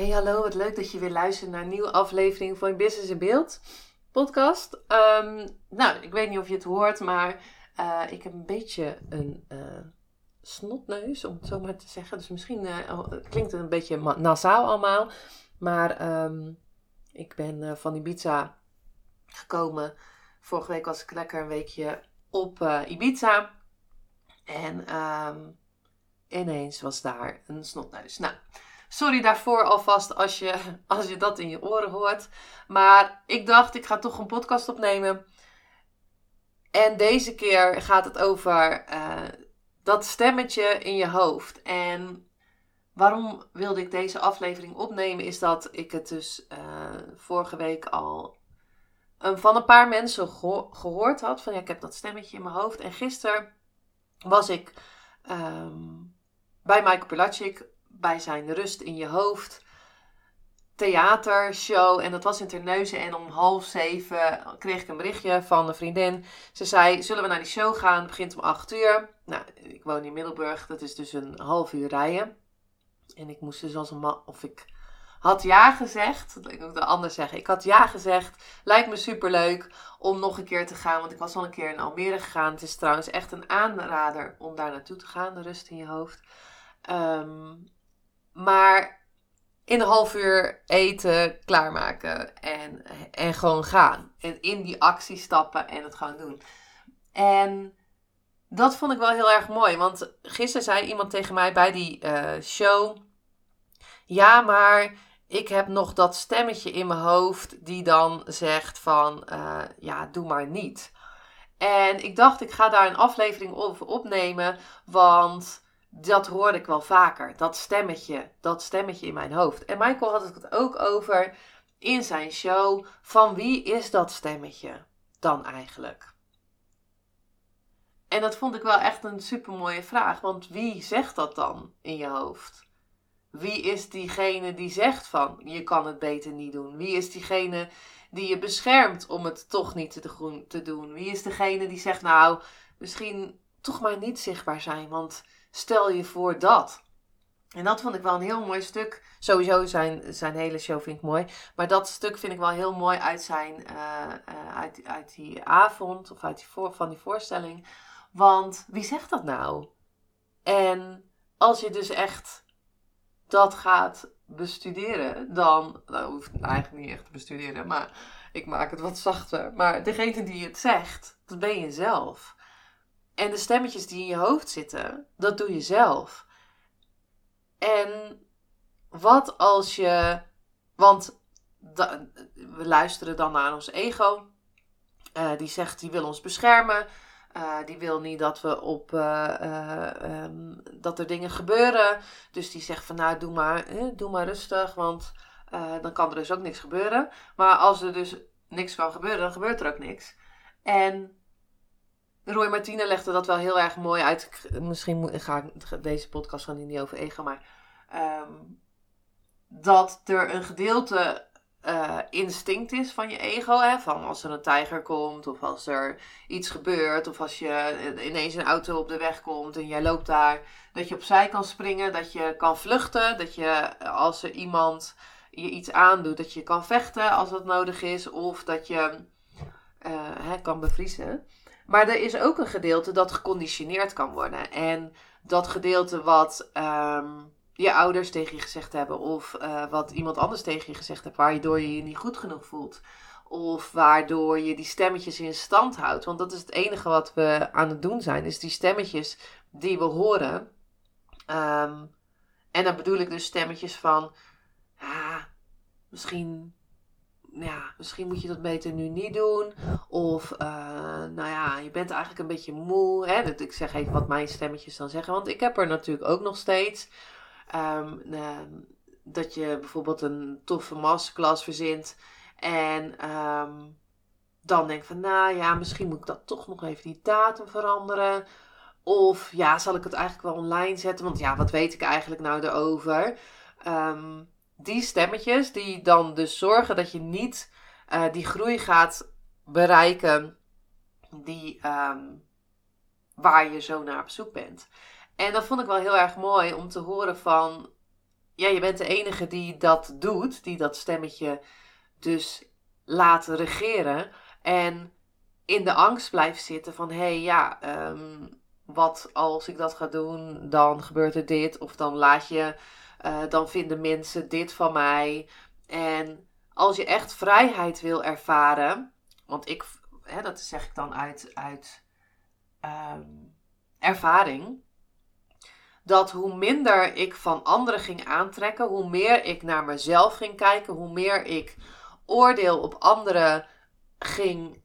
Hey, hallo, wat leuk dat je weer luistert naar een nieuwe aflevering van Business in Beeld podcast. Ehm, nou, ik weet niet of je het hoort, maar uh, ik heb een beetje een uh, snotneus, om het zo maar te zeggen. Dus misschien uh, klinkt het een beetje nasaal allemaal. Maar um, ik ben van Ibiza gekomen. Vorige week was ik lekker een weekje op Ibiza. En um, ineens was daar een snotneus. Nou... Sorry daarvoor alvast als je, als je dat in je oren hoort. Maar ik dacht, ik ga toch een podcast opnemen. En deze keer gaat het over uh, dat stemmetje in je hoofd. En waarom wilde ik deze aflevering opnemen, is dat ik het dus uh, vorige week al um, van een paar mensen geho gehoord had. Van ja, ik heb dat stemmetje in mijn hoofd. En gisteren was ik um, bij Michael Pilacic bij zijn Rust in je hoofd theatershow. En dat was in Terneuzen. En om half zeven kreeg ik een berichtje van een vriendin. Ze zei, zullen we naar die show gaan? Het begint om acht uur. Nou, ik woon in Middelburg. Dat is dus een half uur rijden. En ik moest dus als een man... Of ik had ja gezegd. Ik moet het anders zeggen. Ik had ja gezegd. Lijkt me superleuk om nog een keer te gaan. Want ik was al een keer in Almere gegaan. Het is trouwens echt een aanrader om daar naartoe te gaan. De rust in je hoofd. Um, maar in een half uur eten, klaarmaken en, en gewoon gaan. En in die actie stappen en het gewoon doen. En dat vond ik wel heel erg mooi. Want gisteren zei iemand tegen mij bij die uh, show: Ja, maar ik heb nog dat stemmetje in mijn hoofd die dan zegt: van uh, ja, doe maar niet. En ik dacht, ik ga daar een aflevering over opnemen. Want dat hoorde ik wel vaker. Dat stemmetje, dat stemmetje in mijn hoofd. En Michael had het ook over in zijn show. Van wie is dat stemmetje dan eigenlijk? En dat vond ik wel echt een super mooie vraag. Want wie zegt dat dan in je hoofd? Wie is diegene die zegt van je kan het beter niet doen? Wie is diegene die je beschermt om het toch niet te doen? Wie is degene die zegt nou misschien toch maar niet zichtbaar zijn? Want stel je voor dat. En dat vond ik wel een heel mooi stuk. Sowieso zijn, zijn hele show vind ik mooi. Maar dat stuk vind ik wel heel mooi uit, zijn, uh, uh, uit, uit die avond of uit die voor, van die voorstelling. Want wie zegt dat nou? En als je dus echt dat gaat bestuderen, dan. Nou, hoeft het eigenlijk niet echt te bestuderen, maar ik maak het wat zachter. Maar degene die het zegt, dat ben je zelf. En de stemmetjes die in je hoofd zitten, dat doe je zelf. En wat als je. Want we luisteren dan naar ons ego. Uh, die zegt, die wil ons beschermen. Uh, die wil niet dat we op uh, um, dat er dingen gebeuren. Dus die zegt van nou doe maar, doe maar rustig, want dan kan er dus ook niks gebeuren. Maar als er dus niks kan gebeuren, dan gebeurt er ook niks. En Roy Martina legde dat wel heel erg mooi uit. Misschien ga ik deze podcast van niet over ego, maar um, dat er een gedeelte uh, instinct is van je ego. Hè? Van als er een tijger komt, of als er iets gebeurt, of als je ineens een auto op de weg komt en jij loopt daar, dat je opzij kan springen, dat je kan vluchten, dat je als er iemand je iets aandoet, dat je kan vechten als dat nodig is, of dat je uh, hè, kan bevriezen. Maar er is ook een gedeelte dat geconditioneerd kan worden. En dat gedeelte wat um, je ouders tegen je gezegd hebben, of uh, wat iemand anders tegen je gezegd heeft, waardoor je je niet goed genoeg voelt. Of waardoor je die stemmetjes in stand houdt. Want dat is het enige wat we aan het doen zijn. Is die stemmetjes die we horen. Um, en dan bedoel ik dus stemmetjes van. Ah, misschien ja, misschien moet je dat beter nu niet doen. Of, uh, nou ja, je bent eigenlijk een beetje moe. Hè? Dat, ik zeg even wat mijn stemmetjes dan zeggen. Want ik heb er natuurlijk ook nog steeds. Um, uh, dat je bijvoorbeeld een toffe masterclass verzint. En um, dan denk van, nou ja, misschien moet ik dat toch nog even die datum veranderen. Of ja, zal ik het eigenlijk wel online zetten? Want ja, wat weet ik eigenlijk nou erover? Um, die stemmetjes die dan dus zorgen dat je niet uh, die groei gaat bereiken die, um, waar je zo naar op zoek bent. En dat vond ik wel heel erg mooi om te horen van, ja, je bent de enige die dat doet, die dat stemmetje dus laat regeren. En in de angst blijft zitten van, hé hey, ja, um, wat als ik dat ga doen, dan gebeurt er dit. Of dan laat je, uh, dan vinden mensen dit van mij. En als je echt vrijheid wil ervaren, want ik, hè, dat zeg ik dan uit, uit um, ervaring. Dat hoe minder ik van anderen ging aantrekken, hoe meer ik naar mezelf ging kijken, hoe meer ik oordeel op anderen ging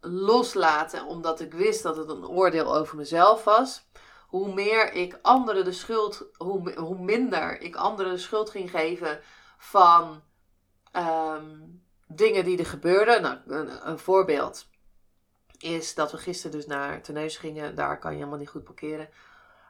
loslaten, omdat ik wist dat het een oordeel over mezelf was. Hoe meer ik anderen de schuld, hoe, hoe minder ik anderen de schuld ging geven van um, dingen die er gebeurden. Nou, een, voorbeeld is dat we gisteren dus naar Teneus gingen. Daar kan je helemaal niet goed parkeren.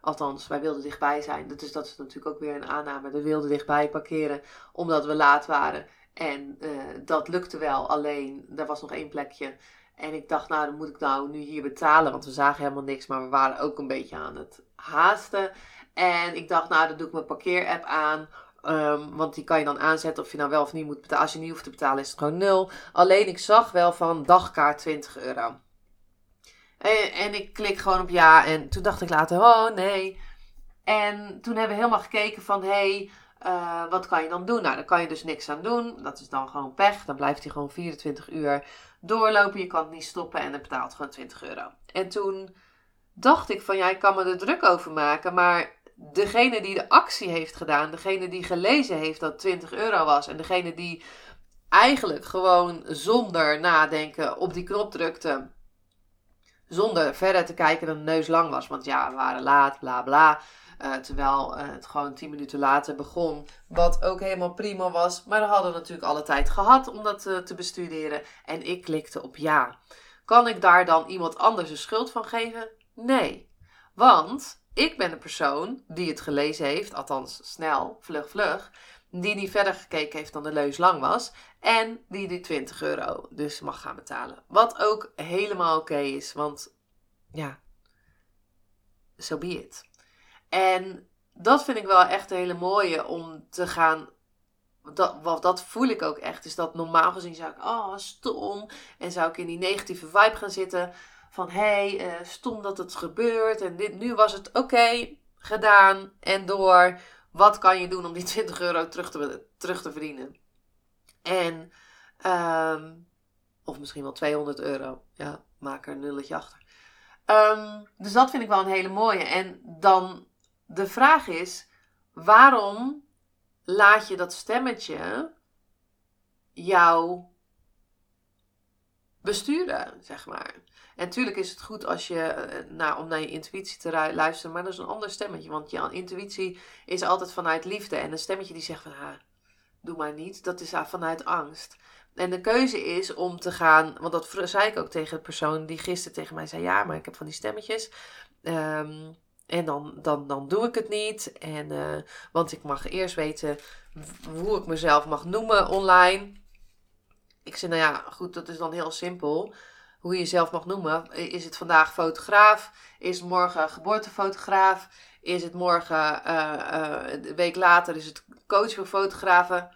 Althans, wij wilden dichtbij zijn. Dus dat is natuurlijk ook weer een aanname. We wilden dichtbij parkeren omdat we laat waren. En uh, dat lukte wel, alleen er was nog één plekje. En ik dacht, nou, dan moet ik nou nu hier betalen, want we zagen helemaal niks, maar we waren ook een beetje aan het haasten. En ik dacht, nou, dan doe ik mijn parkeerapp aan. Um, want die kan je dan aanzetten of je nou wel of niet moet betalen. Als je niet hoeft te betalen, is het gewoon nul. Alleen ik zag wel van dagkaart 20 euro. En, en ik klik gewoon op ja. En toen dacht ik later, oh nee. En toen hebben we helemaal gekeken van, hé, hey, uh, wat kan je dan doen? Nou, daar kan je dus niks aan doen. Dat is dan gewoon pech. Dan blijft hij gewoon 24 uur doorlopen. Je kan het niet stoppen en het betaalt gewoon 20 euro. En toen dacht ik van ja, ik kan me er druk over maken. Maar degene die de actie heeft gedaan, degene die gelezen heeft dat 20 euro was. En degene die eigenlijk gewoon zonder nadenken op die knop drukte. Zonder verder te kijken dat de neus lang was. Want ja, we waren laat, bla bla. Uh, terwijl uh, het gewoon 10 minuten later begon. Wat ook helemaal prima was. Maar we hadden natuurlijk alle tijd gehad om dat uh, te bestuderen. En ik klikte op ja. Kan ik daar dan iemand anders een schuld van geven? Nee. Want ik ben de persoon die het gelezen heeft. Althans, snel, vlug, vlug. Die niet verder gekeken heeft dan de leus lang was. En die die 20 euro dus mag gaan betalen. Wat ook helemaal oké is. Want ja, so be it. En dat vind ik wel echt een hele mooie om te gaan. Dat, wat, dat voel ik ook echt. Is dat normaal gezien zou ik, oh stom. En zou ik in die negatieve vibe gaan zitten. Van hé, hey, uh, stom dat het gebeurt. En dit, nu was het oké, gedaan en door. Wat kan je doen om die 20 euro terug te, terug te verdienen? En, um, of misschien wel 200 euro. Ja, maak er een nulletje achter. Um, dus dat vind ik wel een hele mooie. En dan de vraag is: waarom laat je dat stemmetje jou besturen, zeg maar? En natuurlijk is het goed als je, eh, nou, om naar je intuïtie te luisteren, maar dat is een ander stemmetje. Want je intuïtie is altijd vanuit liefde. En een stemmetje die zegt van, ah, doe maar niet, dat is vanuit angst. En de keuze is om te gaan, want dat zei ik ook tegen de persoon die gisteren tegen mij zei: Ja, maar ik heb van die stemmetjes. Um, en dan, dan, dan doe ik het niet. En, uh, want ik mag eerst weten hoe ik mezelf mag noemen online. Ik zei, nou ja, goed, dat is dan heel simpel. Hoe je jezelf mag noemen. Is het vandaag fotograaf? Is het morgen geboortefotograaf? Is het morgen, uh, uh, een week later, is het coach voor fotografen?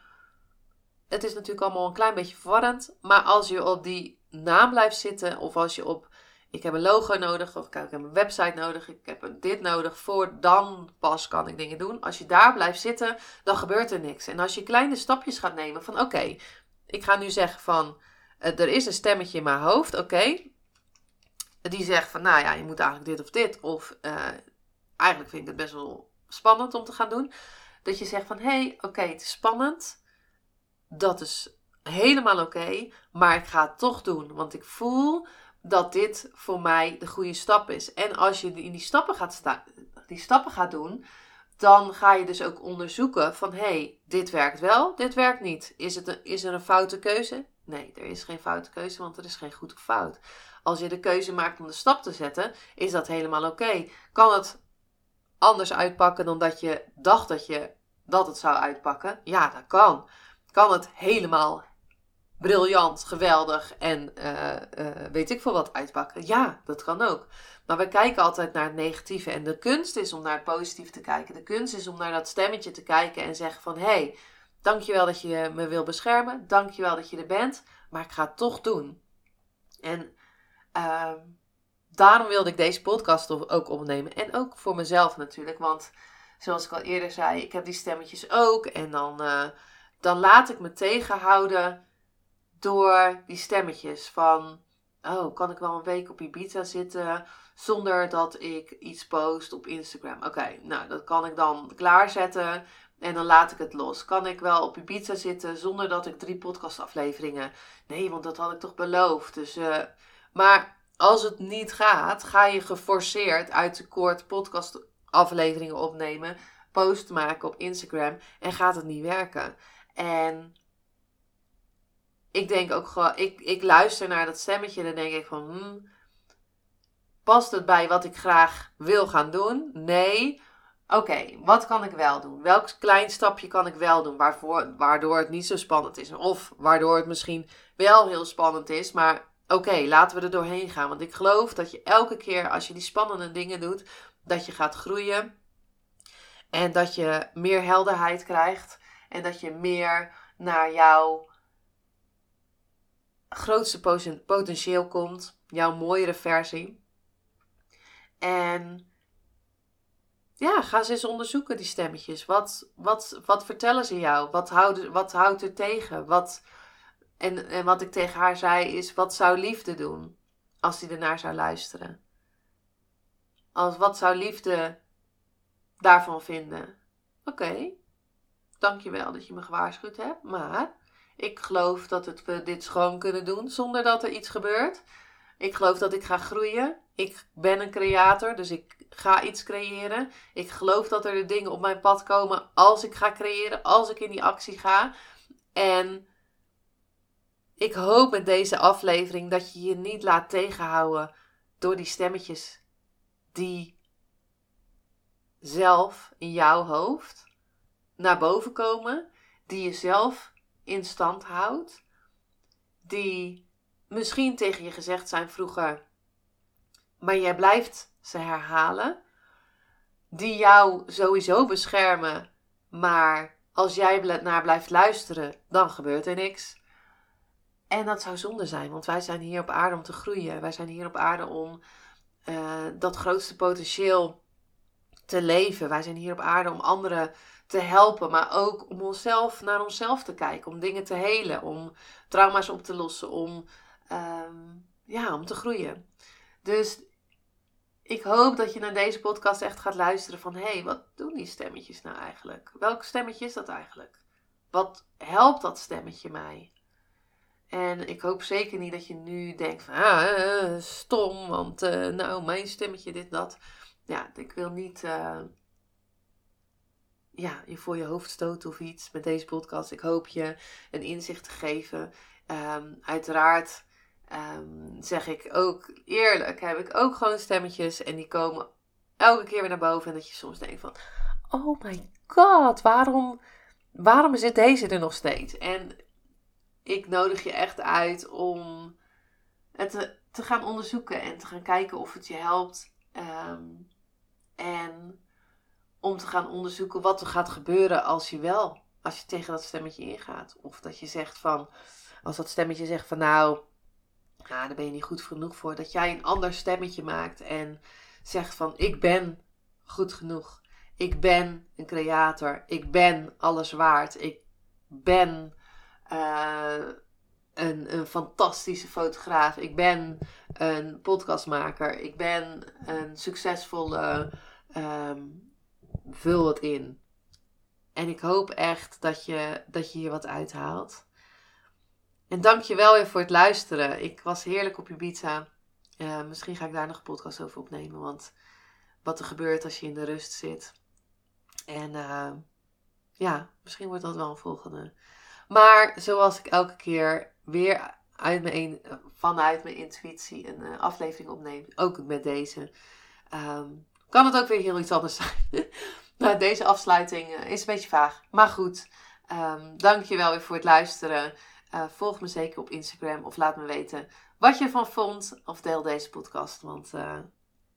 Het is natuurlijk allemaal een klein beetje verwarrend. Maar als je op die naam blijft zitten, of als je op ik heb een logo nodig, of ik heb een website nodig, ik heb dit nodig, voor dan pas kan ik dingen doen. Als je daar blijft zitten, dan gebeurt er niks. En als je kleine stapjes gaat nemen van oké, ik ga nu zeggen van, uh, er is een stemmetje in mijn hoofd, oké. Die zegt van, nou ja, je moet eigenlijk dit of dit. Of uh, eigenlijk vind ik het best wel spannend om te gaan doen. Dat je zegt van, hé, hey, oké, het is spannend. Dat is helemaal oké, maar ik ga het toch doen. Want ik voel dat dit voor mij de goede stap is. En als je in die stappen gaat, sta die stappen gaat doen, dan ga je dus ook onderzoeken van hé, hey, dit werkt wel, dit werkt niet. Is, het is er een foute keuze? Nee, er is geen foute keuze, want er is geen goed of fout. Als je de keuze maakt om de stap te zetten, is dat helemaal oké. Kan het anders uitpakken dan dat je dacht dat, je, dat het zou uitpakken? Ja, dat kan. Kan het helemaal briljant, geweldig en uh, uh, weet ik veel wat uitpakken? Ja, dat kan ook. Maar we kijken altijd naar het negatieve. En de kunst is om naar het positieve te kijken. De kunst is om naar dat stemmetje te kijken en zeggen van... Hé, hey, dankjewel dat je me wil beschermen. Dankjewel dat je er bent. Maar ik ga het toch doen. En uh, daarom wilde ik deze podcast ook opnemen. En ook voor mezelf natuurlijk. Want zoals ik al eerder zei, ik heb die stemmetjes ook. En dan, uh, dan laat ik me tegenhouden door die stemmetjes van... Oh, kan ik wel een week op Ibiza zitten zonder dat ik iets post op Instagram? Oké, nou, dat kan ik dan klaarzetten en dan laat ik het los. Kan ik wel op Ibiza zitten zonder dat ik drie podcastafleveringen... Nee, want dat had ik toch beloofd. Dus, uh... maar als het niet gaat, ga je geforceerd uit de kort podcastafleveringen opnemen, post maken op Instagram en gaat het niet werken. En ik denk ook gewoon, ik, ik luister naar dat stemmetje en dan denk ik van, hmm, past het bij wat ik graag wil gaan doen? Nee. Oké, wat kan ik wel doen? Welk klein stapje kan ik wel doen waarvoor, waardoor het niet zo spannend is? Of waardoor het misschien wel heel spannend is, maar oké, laten we er doorheen gaan. Want ik geloof dat je elke keer als je die spannende dingen doet, dat je gaat groeien. En dat je meer helderheid krijgt. En dat je meer naar jouw grootste potentieel komt, jouw mooiere versie. En ja, ga ze eens onderzoeken, die stemmetjes. Wat, wat, wat vertellen ze jou? Wat, houden, wat houdt er tegen? Wat, en, en wat ik tegen haar zei is: wat zou liefde doen als hij ernaar zou luisteren? Als wat zou liefde daarvan vinden? Oké, okay, dankjewel dat je me gewaarschuwd hebt, maar ik geloof dat het, we dit gewoon kunnen doen zonder dat er iets gebeurt. Ik geloof dat ik ga groeien. Ik ben een creator, dus ik ga iets creëren. Ik geloof dat er dingen op mijn pad komen als ik ga creëren, als ik in die actie ga. En ik hoop met deze aflevering dat je je niet laat tegenhouden door die stemmetjes die zelf in jouw hoofd naar boven komen, die je zelf in stand houdt, die misschien tegen je gezegd zijn vroeger, maar jij blijft ze herhalen, die jou sowieso beschermen, maar als jij naar blijft luisteren, dan gebeurt er niks. En dat zou zonde zijn, want wij zijn hier op aarde om te groeien. Wij zijn hier op aarde om uh, dat grootste potentieel te leven. Wij zijn hier op aarde om anderen te helpen, maar ook om onszelf naar onszelf te kijken, om dingen te helen, om trauma's op te lossen, om, um, ja, om te groeien. Dus ik hoop dat je naar deze podcast echt gaat luisteren van hé, hey, wat doen die stemmetjes nou eigenlijk? Welk stemmetje is dat eigenlijk? Wat helpt dat stemmetje mij? En ik hoop zeker niet dat je nu denkt van, ah, eh, stom, want uh, nou, mijn stemmetje, dit, dat. Ja, ik wil niet ja, je voor je hoofd stoten of iets met deze podcast. Ik hoop je een inzicht te geven. Um, uiteraard um, zeg ik ook eerlijk, heb ik ook gewoon stemmetjes en die komen elke keer weer naar boven. En dat je soms denkt van, oh my god, waarom, waarom zit deze er nog steeds? En ik nodig je echt uit om het te, gaan onderzoeken en te gaan kijken of het je helpt. Um, en om te gaan onderzoeken wat er gaat gebeuren als je wel, als je tegen dat stemmetje ingaat. Of dat je zegt van, als dat stemmetje zegt van nou, nou daar ben je niet goed genoeg voor. Dat jij een ander stemmetje maakt en zegt van ik ben goed genoeg. Ik ben een creator. Ik ben alles waard. Ik ben uh, een, een fantastische fotograaf. Ik ben een podcastmaker. Ik ben een succesvolle. Um, vul het in. En ik hoop echt dat je, dat je hier wat uithaalt. en dank je wel weer voor het luisteren. Ik was heerlijk op Ibiza. Uh, misschien ga ik daar nog een podcast over opnemen. Want wat er gebeurt als je in de rust zit. En uh, ja, misschien wordt dat wel een volgende. Maar zoals ik elke keer weer uit mijn, vanuit mijn intuïtie een uh, aflevering opneem. Ook met deze. Um, kan het ook weer heel iets anders zijn. nou, deze afsluiting is een beetje vaag. Maar goed. Um, dank je wel weer voor het luisteren. Uh, volg me zeker op Instagram of laat me weten wat je ervan vond. Of deel deze podcast, want uh,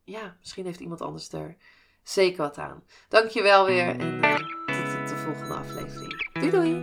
ja, misschien heeft iemand anders er zeker wat aan. Dank je wel weer en uh, tot de volgende aflevering. Doei doei!